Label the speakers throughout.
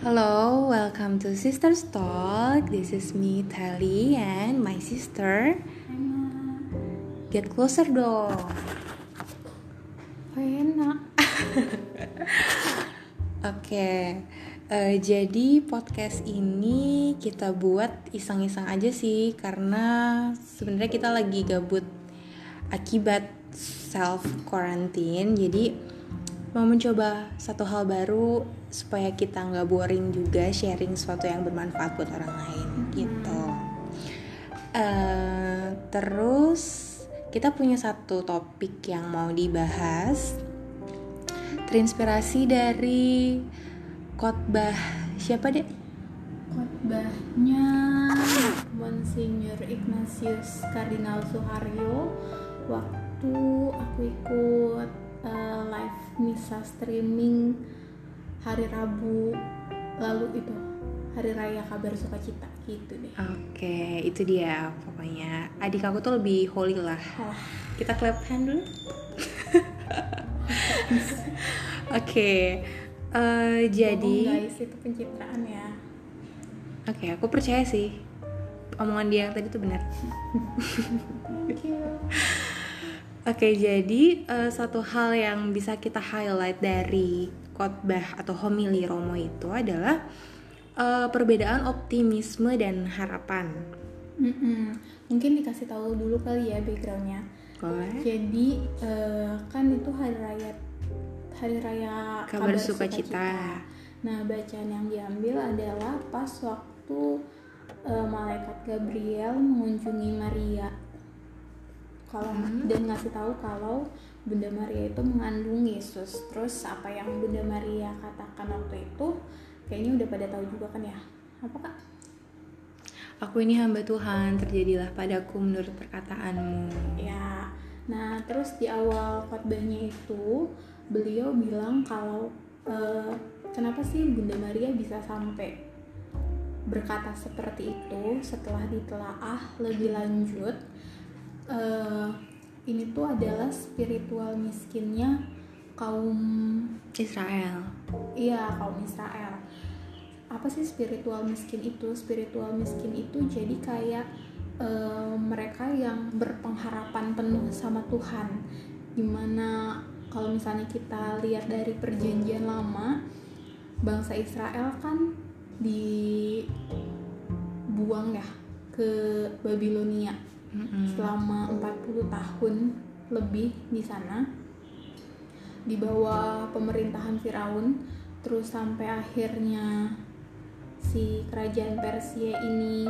Speaker 1: Hello, welcome to Sisters Talk. This is me, Tali, and my sister. Get closer dong.
Speaker 2: enak
Speaker 1: Oke, eh, jadi podcast ini kita buat iseng-iseng aja sih, karena sebenarnya kita lagi gabut akibat self quarantine. Jadi mau mencoba satu hal baru supaya kita nggak boring juga sharing sesuatu yang bermanfaat buat orang lain gitu. Eh, terus kita punya satu topik yang mau dibahas terinspirasi dari khotbah siapa deh?
Speaker 2: khotbahnya Monsinyur Ignatius Kardinal Suharyo waktu aku ikut misa streaming hari Rabu lalu itu hari raya kabar sukacita gitu deh
Speaker 1: Oke, itu dia pokoknya. Adik aku tuh lebih holy lah.
Speaker 2: Wah,
Speaker 1: Kita clap hand dulu. Oke, eh, jadi
Speaker 2: guys itu pencitraan ya
Speaker 1: oke aku percaya sih omongan dia yang tadi tuh benar.
Speaker 2: thank you
Speaker 1: Oke, jadi eh, satu hal yang bisa kita highlight dari khotbah atau homili Romo itu adalah eh, perbedaan optimisme dan harapan.
Speaker 2: Mm-mm. mungkin dikasih tahu dulu kali ya backgroundnya
Speaker 1: Boleh?
Speaker 2: Jadi eh, kan itu hari raya hari raya
Speaker 1: Kabar sukacita.
Speaker 2: Nah bacaan yang diambil adalah pas waktu eh, malaikat Gabriel mengunjungi Maria. Kalau
Speaker 1: Hmm.
Speaker 2: dan ngasih tahu kalau Bunda Maria itu mengandung Yesus. Terus apa yang Bunda Maria katakan waktu itu kayaknya udah pada tahu juga kan ya? Apa kak?
Speaker 1: Aku ini hamba Tuhan, terjadilah padaku menurut perkataanmu.
Speaker 2: Ya, nah terus di awal khotbahnya itu beliau bilang kalau eh, kenapa sih Bunda Maria bisa sampai berkata seperti itu setelah ditelaah lebih lanjut eh, ini tuh adalah spiritual miskinnya kaum
Speaker 1: Israel.
Speaker 2: Iya, kaum Israel. Apa sih spiritual miskin itu? Spiritual miskin itu jadi kayak eh, mereka yang berpengharapan penuh sama Tuhan. Di mana kalau misalnya kita lihat dari perjanjian lama, bangsa Israel kan dibuang ya ke Babilonia
Speaker 1: Mm-mm.
Speaker 2: selama 40 tahun lebih di sana di bawah pemerintahan Firaun terus sampai akhirnya si kerajaan Persia ini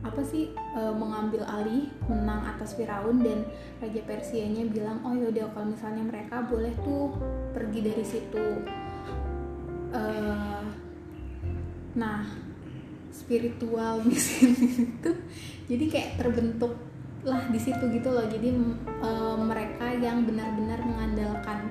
Speaker 2: apa sih e, mengambil alih menang atas Firaun dan raja Persianya bilang oh yaudah kalau misalnya mereka boleh tuh pergi dari situ Eh, nah spiritual miskin itu jadi kayak terbentuk lah di situ gitu loh jadi eh, mereka yang benar-benar mengandalkan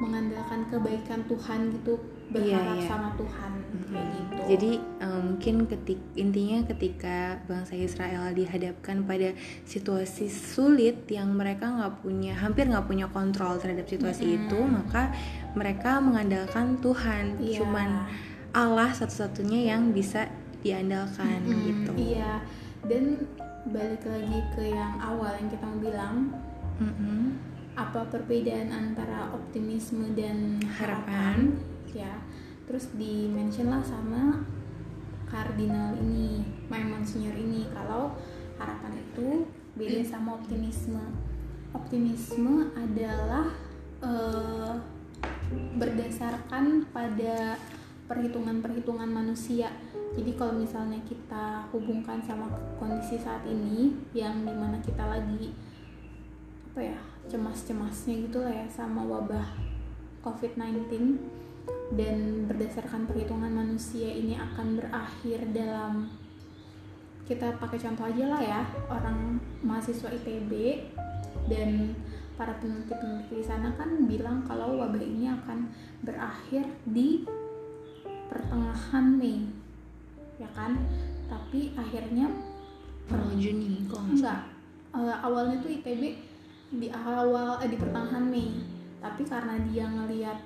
Speaker 2: mengandalkan kebaikan Tuhan gitu berharap
Speaker 1: iya.
Speaker 2: sama Tuhan kayak gitu
Speaker 1: Jadi eh, mungkin ketik intinya ketika bangsa Israel dihadapkan pada situasi sulit yang mereka nggak punya hampir nggak punya kontrol terhadap situasi itu, maka mereka mengandalkan Tuhan.
Speaker 2: Iya.
Speaker 1: Cuman Allah satu-satunya yang bisa diandalkan
Speaker 2: Mm-mm,
Speaker 1: gitu.
Speaker 2: iya dan balik lagi ke yang awal yang kita bilang.
Speaker 1: Mm-mm.
Speaker 2: apa perbedaan antara optimisme dan
Speaker 1: Harapan.
Speaker 2: harapan? Ya terus di mention lah sama kardinal ini my monsignor ini. Kalau harapan itu beda sama optimisme. Optimisme adalah eh, berdasarkan pada perhitungan-perhitungan manusia jadi kalau misalnya kita hubungkan sama kondisi saat ini yang di mana kita lagi apa ya cemas-cemasnya gitu lah ya sama wabah COVID-19 dan berdasarkan perhitungan manusia ini akan berakhir dalam kita pakai contoh aja lah ya orang mahasiswa ITB dan para peneliti-peneliti di sana kan bilang kalau wabah ini akan berakhir di pertengahan Mei ya kan? Tapi akhirnya
Speaker 1: Oh, Juni kok
Speaker 2: enggak. Eh, awalnya tuh ITB di awal eh, di pertengahan Mei. Tapi karena dia ngelihat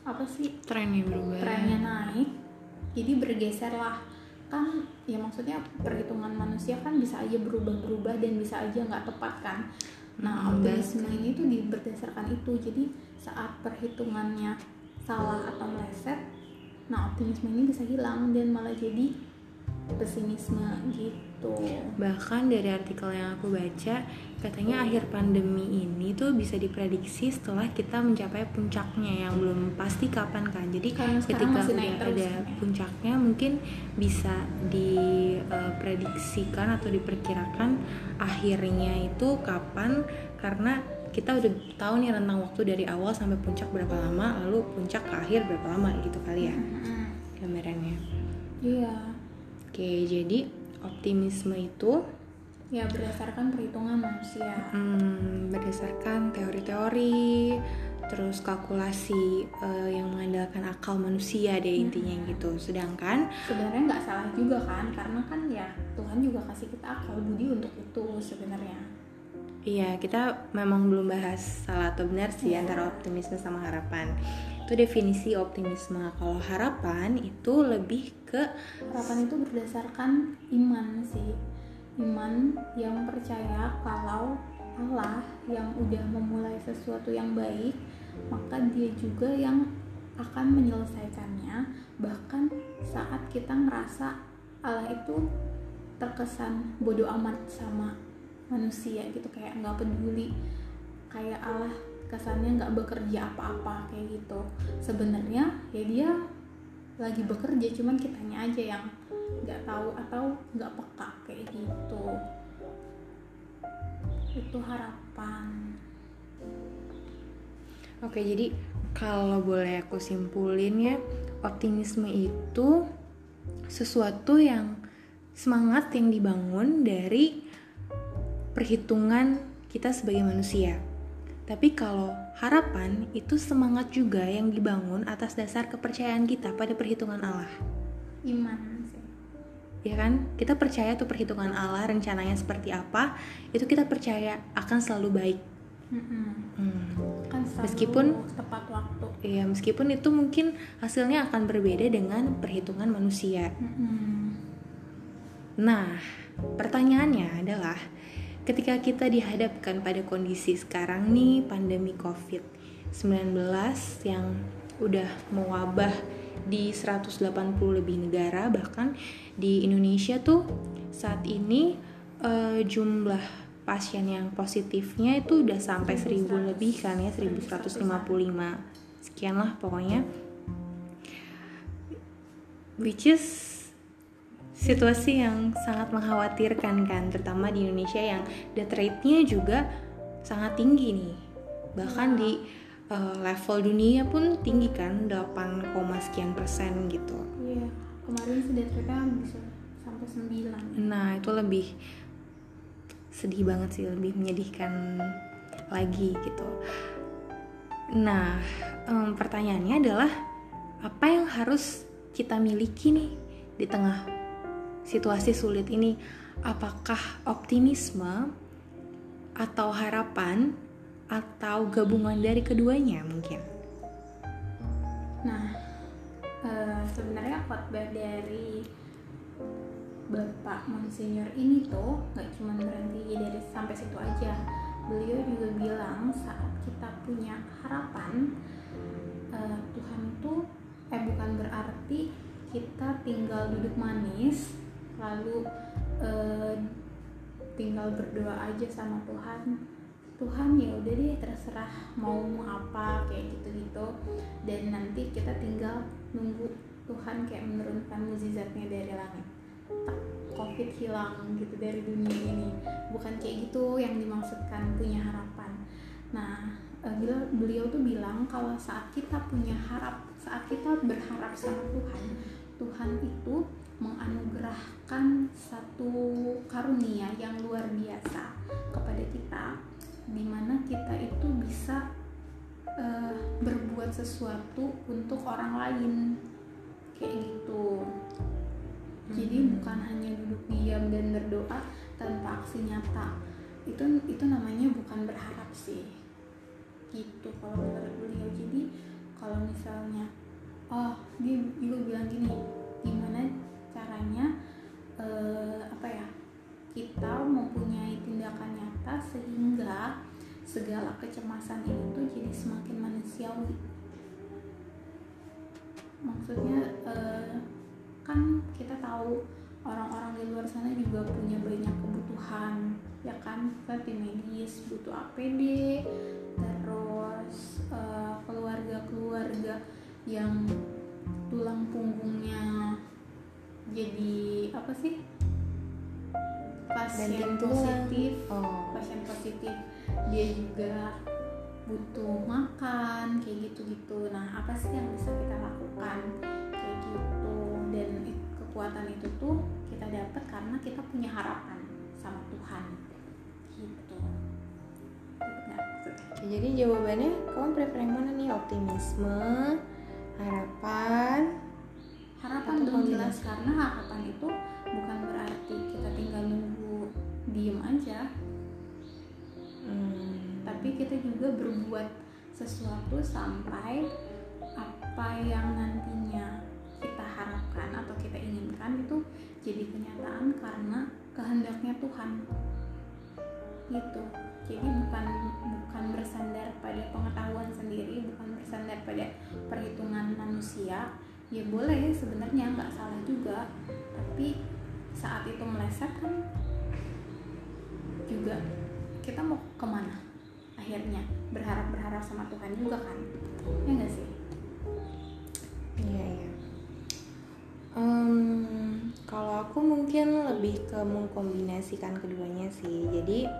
Speaker 2: apa sih
Speaker 1: trennya berubah
Speaker 2: trennya naik jadi bergeser lah kan ya maksudnya perhitungan manusia kan bisa aja berubah-berubah dan bisa aja nggak tepat kan? Nah
Speaker 1: Hmm,
Speaker 2: optimisme ini tuh berdasarkan itu. Jadi saat perhitungannya salah atau meleset nah optimisme ini bisa hilang dan malah jadi pesimisme gitu.
Speaker 1: Bahkan dari artikel yang aku baca, katanya akhir pandemi ini tuh bisa diprediksi setelah kita mencapai puncaknya yang belum pasti kapan kan. Jadi
Speaker 2: Karena
Speaker 1: ketika
Speaker 2: masih
Speaker 1: udah ada puncaknya mungkin bisa diprediksikan atau diperkirakan akhirnya itu kapan. Karena kita udah tahu nih rentang waktu dari awal sampai puncak berapa lama, lalu puncak ke akhir berapa lama gitu kali ya gambarannya.
Speaker 2: iya.
Speaker 1: Oke, jadi optimisme itu
Speaker 2: ya berdasarkan perhitungan manusia.
Speaker 1: Hmm, berdasarkan teori-teori, terus kalkulasi eh, yang mengandalkan akal manusia deh intinya gitu. Sedangkan
Speaker 2: sebenarnya nggak salah juga kan karena kan ya Tuhan juga kasih kita akal budi untuk itu sebenarnya
Speaker 1: iya kita memang belum bahas salah atau benar sih
Speaker 2: Iya.
Speaker 1: antara optimisme sama harapan. Itu definisi optimisme. Kalau harapan itu lebih ke
Speaker 2: harapan itu berdasarkan iman sih iman yang percaya kalau Allah yang udah memulai sesuatu yang baik maka dia juga yang akan menyelesaikannya bahkan saat kita ngerasa Allah itu terkesan bodoh amat sama manusia gitu kayak nggak peduli. Kayak Allah kesannya nggak bekerja apa-apa kayak gitu. Sebenarnya ya dia lagi bekerja cuman kitanya aja yang nggak tahu atau nggak peka kayak gitu. Itu harapan.
Speaker 1: Oke, jadi kalau boleh aku simpulin ya, optimisme itu sesuatu yang semangat yang dibangun dari perhitungan kita sebagai manusia. Tapi kalau harapan itu semangat juga yang dibangun atas dasar kepercayaan kita pada perhitungan Allah.
Speaker 2: iman sih
Speaker 1: Ya kan? Kita percaya tuh perhitungan Allah rencananya seperti apa, itu kita percaya akan selalu baik.
Speaker 2: Mm-mm.
Speaker 1: Hmm.
Speaker 2: kan selalu
Speaker 1: Meskipun-
Speaker 2: tepat waktu
Speaker 1: Ya, meskipun itu mungkin hasilnya akan berbeda dengan perhitungan manusia.
Speaker 2: Mm-mm.
Speaker 1: Nah, pertanyaannya adalah ketika kita dihadapkan pada kondisi sekarang nih pandemi Covid-19 yang udah mewabah di 180 lebih negara bahkan di Indonesia tuh saat ini eh, jumlah pasien yang positifnya itu udah sampai 1000 lebih kan ya 1155 sekian lah pokoknya. Which is situasi yang sangat mengkhawatirkan kan terutama di Indonesia yang death rate-nya juga sangat tinggi nih. Bahkan di eh, level dunia pun tinggi kan 8, sekian persen gitu.
Speaker 2: Iya kemarin sudah ternyata bisa sampai 9
Speaker 1: nah itu lebih sedih banget sih lebih menyedihkan lagi gitu. Nah em, pertanyaannya adalah apa yang harus kita miliki nih di tengah situasi sulit ini apakah optimisme atau harapan atau gabungan dari keduanya mungkin
Speaker 2: Nah, eh, sebenarnya khotbah dari Bapak Monsinyur ini tuh nggak cuma berhenti dari sampai situ aja. Beliau juga bilang saat kita punya harapan, eh, Tuhan itu eh bukan berarti kita tinggal duduk manis lalu eh, tinggal berdoa aja sama Tuhan. Tuhan ya udah deh terserah mau apa kayak gitu-gitu. Dan nanti kita tinggal nunggu Tuhan kayak menurunkan mukjizatnya dari langit. Tak covid hilang gitu dari dunia ini. Bukan kayak gitu yang dimaksudkan punya harapan. Nah eh, beliau tuh bilang kalau saat kita punya harap saat kita berharap sama Tuhan Tuhan itu menganugerahkan satu karunia yang luar biasa kepada kita di mana kita itu bisa eh, berbuat sesuatu untuk orang lain. Kayak gitu. Jadi
Speaker 1: Hmm.
Speaker 2: bukan hanya duduk diam dan berdoa tanpa aksi nyata. Itu itu namanya bukan berharap sih. Gitu kalau menurut beliau. Jadi kalau misalnya oh dia juga bilang gini caranya eh, apa ya kita mempunyai tindakan nyata sehingga segala kecemasan ini tuh jadi semakin manusiawi. Maksudnya eh, kan kita tahu orang-orang di luar sana juga punya banyak kebutuhan ya kan? Kita medis butuh APD terus eh, keluarga-keluarga yang tulang punggungnya jadi apa sih? Pasien
Speaker 1: Banting tulang.
Speaker 2: positif.
Speaker 1: oh.
Speaker 2: Pasien positif dia juga butuh makan kayak gitu-gitu. Nah apa sih yang bisa kita lakukan? Kayak gitu. Dan kekuatan itu tuh kita dapat karena kita punya harapan sama Tuhan. Gitu.
Speaker 1: Jadi jawabannya kamu prefer yang mana nih? Optimisme harapan
Speaker 2: harapan dong
Speaker 1: kombinasi.
Speaker 2: jelas. Karena harapan itu bukan berarti kita tinggal nunggu diem aja.
Speaker 1: Hmm,
Speaker 2: tapi kita juga berbuat sesuatu sampai apa yang nantinya kita harapkan atau kita inginkan itu jadi kenyataan karena kehendaknya Tuhan. Gitu. Jadi bukan ya boleh sebenarnya nggak salah juga. Tapi saat itu meleset kan juga kita mau ke mana? Akhirnya berharap berharap sama Tuhan juga kan? Ya nggak sih?
Speaker 1: Iya iya. Em, kalau aku mungkin lebih ke mengkombinasikan keduanya sih. Jadi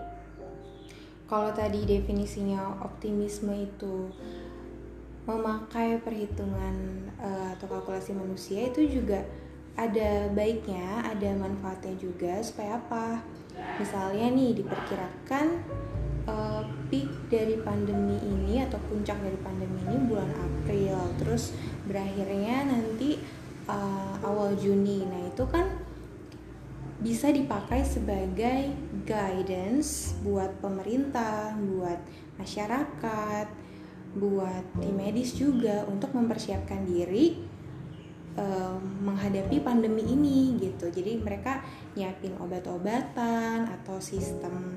Speaker 1: kalau tadi definisinya optimisme itu memakai perhitungan eh, atau kalkulasi manusia itu juga ada baiknya, ada manfaatnya juga supaya apa? Misalnya nih diperkirakan eh, peak dari pandemi ini atau puncak dari pandemi ini bulan April, terus berakhirnya nanti eh, awal Juni. Nah itu kan bisa dipakai sebagai guidance buat pemerintah, buat masyarakat, buat tim medis juga untuk mempersiapkan diri em, menghadapi pandemi ini gitu. Jadi mereka nyiapin obat-obatan atau sistem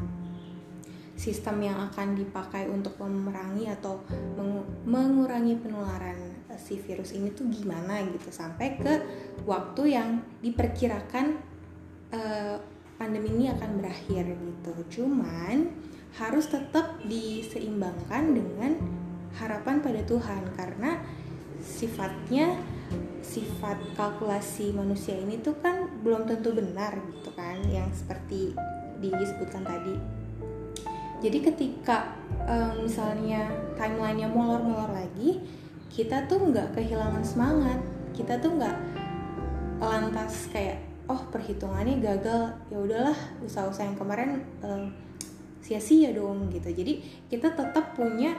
Speaker 1: sistem yang akan dipakai untuk memerangi atau mengu- mengurangi penularan si virus ini tuh gimana gitu sampai ke waktu yang diperkirakan eh, pandemi ini akan berakhir gitu. Cuman harus tetap diseimbangkan dengan harapan pada Tuhan karena sifatnya sifat kalkulasi manusia ini tuh kan belum tentu benar gitu kan yang seperti disebutkan tadi. Jadi ketika em, misalnya timelinenya molor-molor lagi, kita tuh nggak kehilangan semangat, kita tuh nggak lantas kayak oh perhitungannya gagal ya udahlah usaha-usaha yang kemarin em, sia-sia dong gitu. Jadi kita tetap punya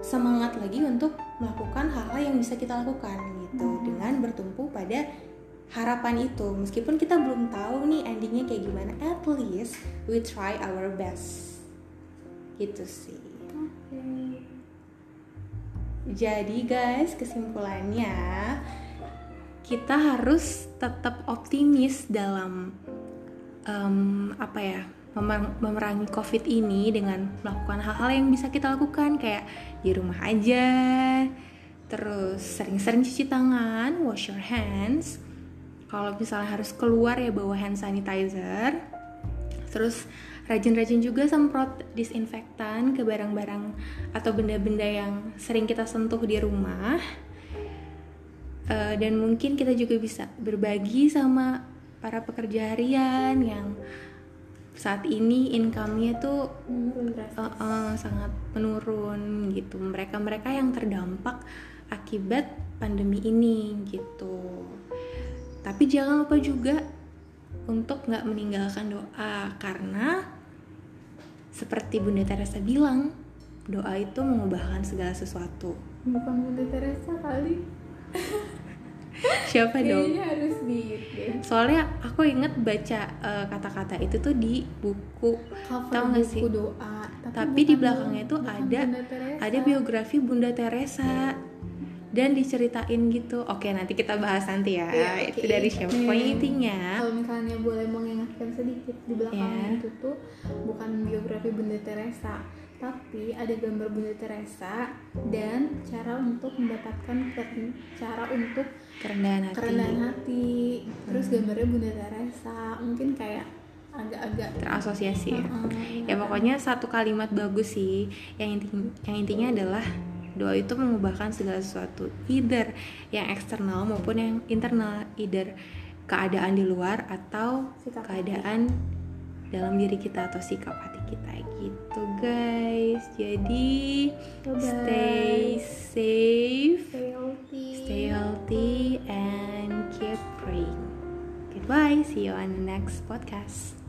Speaker 1: semangat lagi untuk melakukan hal-hal yang bisa kita lakukan gitu.
Speaker 2: Hmm.
Speaker 1: dengan bertumpu pada harapan itu. Meskipun kita belum tahu nih endingnya kayak gimana at least we try our best. Gitu sih. Jadi guys kesimpulannya kita harus tetap optimis dalam em, apa ya memerangi covid ini dengan melakukan hal-hal yang bisa kita lakukan kayak di rumah aja terus sering-sering cuci tangan wash your hands. Kalau misalnya harus keluar ya bawa hand sanitizer. Terus rajin-rajin juga semprot disinfektan ke barang-barang atau benda-benda yang sering kita sentuh di rumah. Eh, dan mungkin kita juga bisa berbagi sama para pekerja harian yang saat ini income-nya tuh
Speaker 2: menurun
Speaker 1: eh, eh, sangat menurun gitu. Mereka-mereka yang terdampak akibat pandemi ini gitu. Tapi jangan lupa juga untuk nggak meninggalkan doa karena seperti Bunda Teresa bilang doa itu mengubahkan segala sesuatu.
Speaker 2: Bukan Bunda Teresa kali
Speaker 1: siapa dong?
Speaker 2: kayaknya harus di
Speaker 1: soalnya aku inget baca eh, kata-kata itu tuh di buku.
Speaker 2: Cover
Speaker 1: nggak
Speaker 2: buku
Speaker 1: sih?
Speaker 2: doa.
Speaker 1: Tapi di
Speaker 2: bukan
Speaker 1: belakangnya itu ada- ada biografi Bunda Teresa. Dan diceritain gitu. Oke nanti kita bahas nanti ya.
Speaker 2: Iya,
Speaker 1: itu
Speaker 2: oke.
Speaker 1: dari siapa?
Speaker 2: Nih,
Speaker 1: pokoknya intinya.
Speaker 2: kalau misalnya boleh mengingatkan sedikit di belakangnya
Speaker 1: Iya.
Speaker 2: itu tuh bukan biografi Bunda Teresa tapi ada gambar Bunda Teresa dan cara untuk mendapatkan cara untuk
Speaker 1: kerendahan hati
Speaker 2: kerendahan hati terus
Speaker 1: Hmm.
Speaker 2: gambarnya Bunda Teresa mungkin kayak agak-agak
Speaker 1: terasosiasi ya.
Speaker 2: Heeh,
Speaker 1: ya pokoknya satu kalimat bagus sih yang inti yang intinya adalah doa itu mengubahkan segala sesuatu either yang eksternal maupun yang internal either keadaan di luar atau
Speaker 2: Sikap hati.
Speaker 1: keadaan dalam diri kita atau sikap hati kita gitu guys. Jadi
Speaker 2: Bye-bye.
Speaker 1: stay safe
Speaker 2: stay healthy.
Speaker 1: stay healthy and keep praying. Goodbye. See you on the next podcast